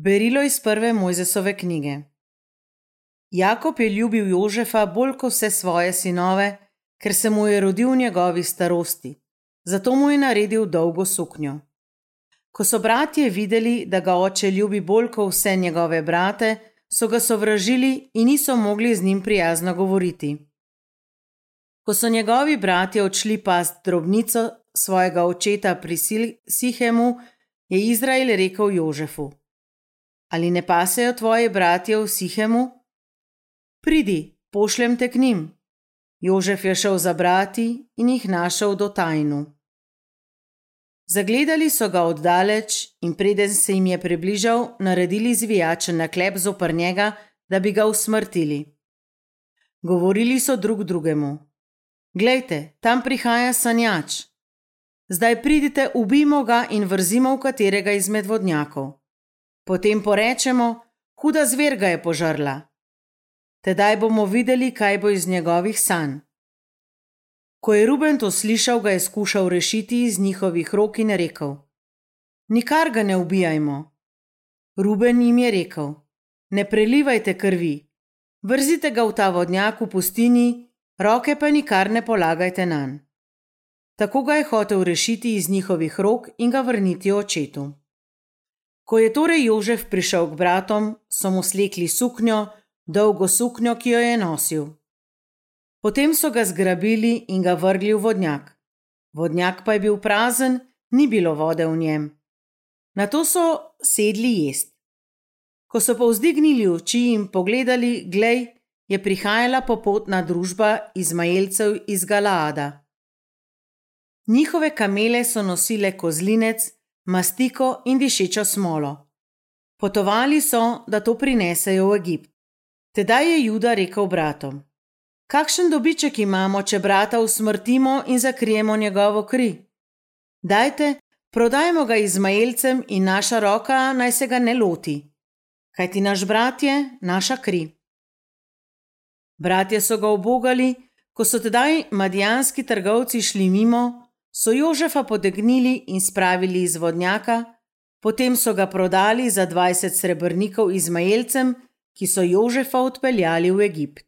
Berilo iz prve Mojzesove knjige. Jakob je ljubil Jožefa bolj kot vse svoje sinove, ker se mu je rodil v njegovi starosti, zato mu je naredil dolgo suknjo. Ko so bratje videli, da ga oče ljubi bolj kot vse njegove brate, so ga sovražili in niso mogli z njim prijazno govoriti. Ko so njegovi bratje odšli past drobnico svojega očeta pri Sihemu, je Izrael rekel Jožefu: Ali ne pasejo tvoji bratje v Sihemu? Pridi, pošljem te k njim. Jožef je šel za brati in jih našel do tajnu. Zagledali so ga oddaleč in preden se jim je približal, naredili zvijačen naklep zopr njega, da bi ga usmrtili. Govorili so drug drugemu: Glejte, tam prihaja sanjač. Zdaj pridite, ubijmo ga in vrzimo v katerega izmed vodnjakov. Potem porečemo, huda zver ga je požrla. Tedaj bomo videli, kaj bo iz njegovih sanj. Ko je Ruben to slišal, ga je skušal rešiti iz njihovih rok in rekel: Nikar ga ne ubijajmo. Ruben jim je rekel: Ne prelivajte krvi, vrzite ga v ta vodnjak v pustini, roke pa nikar ne polagajte na njega. Tako ga je hotel rešiti iz njihovih rok in ga vrniti očetu. Ko je torej Jožef prišel k bratom, so mu slekli suknjo, dolgo suknjo, ki jo je nosil. Potem so ga zgrabili in ga vrgli v vodnjak. Vodnjak pa je bil prazen, ni bilo vode v njem. Na to so sedli jesti. Ko so povzdignili oči in pogledali, glej, je prihajala popotna družba Izmaelcev iz Galaada. Njihove kamele so nosile kozlinec, mastiko in dišečo smolo. Potovali so, da to prinesejo v Egipt. Tedaj je Juda rekel bratom: Kakšen dobiček imamo, če brata usmrtimo in zakrijemo njegovo kri? Dajte, prodajmo ga Izmaelcem in naša roka naj se ga ne loti, kajti naš brat je naša kri. Bratje so ga obogali, ko so tedaj madijanski trgovci šli mimo, so Jožefa potegnili in spravili iz vodnjaka, potem so ga prodali za 20 srebrnikov Izmaelcem, ki so Jožefa odpeljali v Egipt.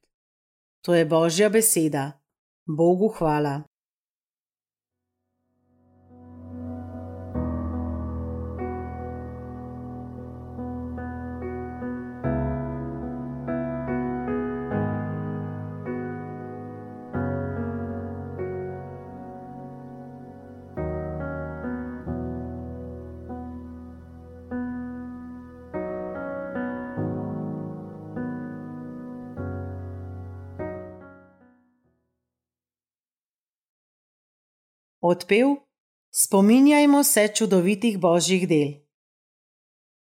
To je božja beseda. Bogu hvala. Odpev: Spominjajmo se čudovitih božjih del.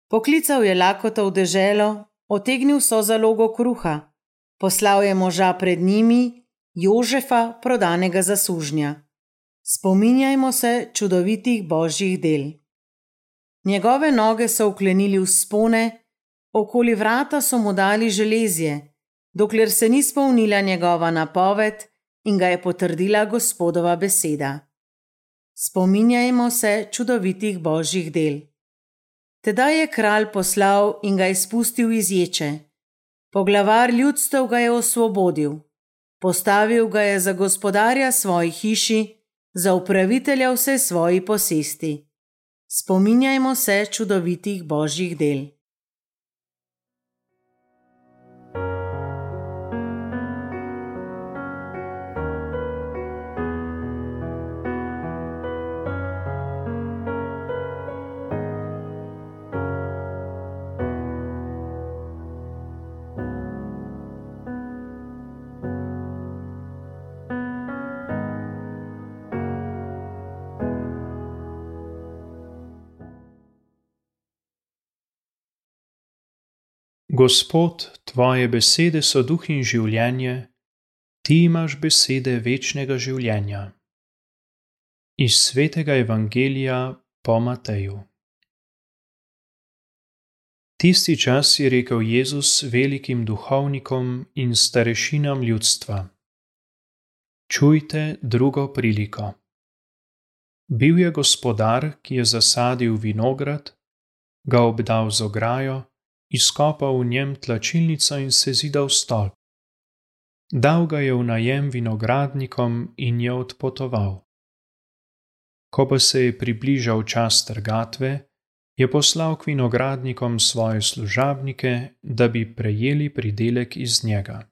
Poklical je lakota v deželo, otegnil so zalogo kruha, poslal je moža pred njimi, Jožefa, prodanega za sužnja. Spominjajmo se čudovitih božjih del. Njegove noge so uklenili v spone, okoli vrata so mu dali železje, dokler se ni spolnila njegova napoved in ga je potrdila gospodova beseda. Spominjajmo se čudovitih božjih del. Tedaj je kralj poslal in ga izpustil iz ječe. Poglavar ljudstev ga je osvobodil, postavil ga je za gospodarja svoji hiši, za upravitelja vse svoji posesti. Spominjajmo se čudovitih božjih del. Gospod, tvoje besede so duh in življenje, ti imaš besede večnega življenja. Iz svetega evangelija po Mateju. Tisti čas je rekel Jezus velikim duhovnikom in starešinam ljudstva: Čujte drugo priliko. Bil je gospodar, ki je zasadil vinograd ga obdal z ograjo, izkopal v njem tlačilnico in se zidal stolp. Dal ga je v najem vinogradnikom in je odpotoval. Ko pa se je približal čas trgatve, je poslal k vinogradnikom svoje služabnike, da bi prejeli pridelek iz njega.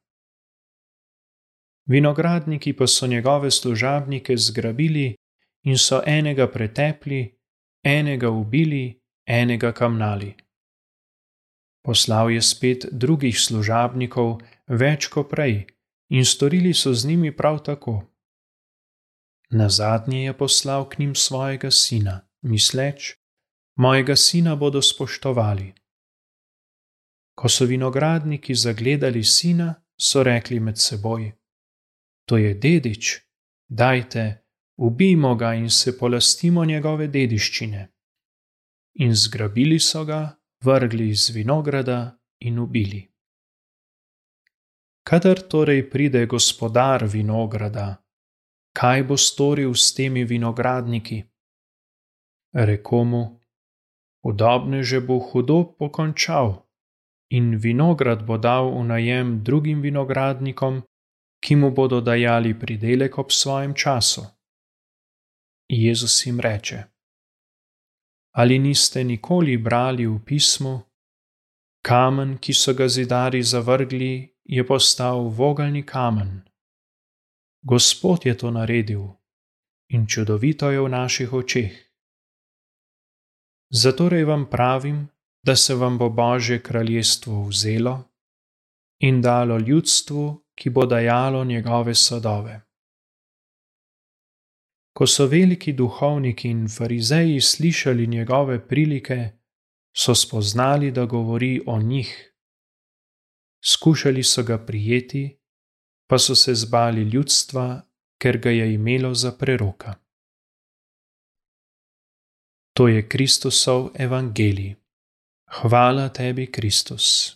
Vinogradniki pa so njegove služabnike zgrabili in so enega pretepli, enega ubili, enega kamnali. Poslal je spet drugih služabnikov, več kot prej, in storili so z njimi prav tako. Na zadnje je poslal k njim svojega sina, misleč, mojega sina bodo spoštovali. Ko so vinogradniki zagledali sina, so rekli med seboj: To je dedič, dajte, ubijmo ga in se polastimo njegove dediščine. In zgrabili so ga, vrgli iz vinograda in ubili. Kadar torej pride gospodar vinograda, kaj bo storil s temi vinogradniki? Rekomu, udobne že bo hudo pokončal in vinograd bo dal v najem drugim vinogradnikom, ki mu bodo dajali pridelek ob svojem času. Jezus jim reče: Ali niste nikoli brali v pismu, kamen, ki so ga zidari zavrgli, je postal vogalni kamen? Gospod je to naredil in čudovito je v naših očeh. Zatorej vam pravim, da se vam bo Božje kraljestvo vzelo in dalo ljudstvu, ki bo dajalo njegove sadove. Ko so veliki duhovniki in farizeji slišali njegove prilike, so spoznali, da govori o njih. Skušali so ga prijeti, pa so se zbali ljudstva, ker ga je imelo za preroka. To je Kristusov evangelij. Hvala tebi, Kristus.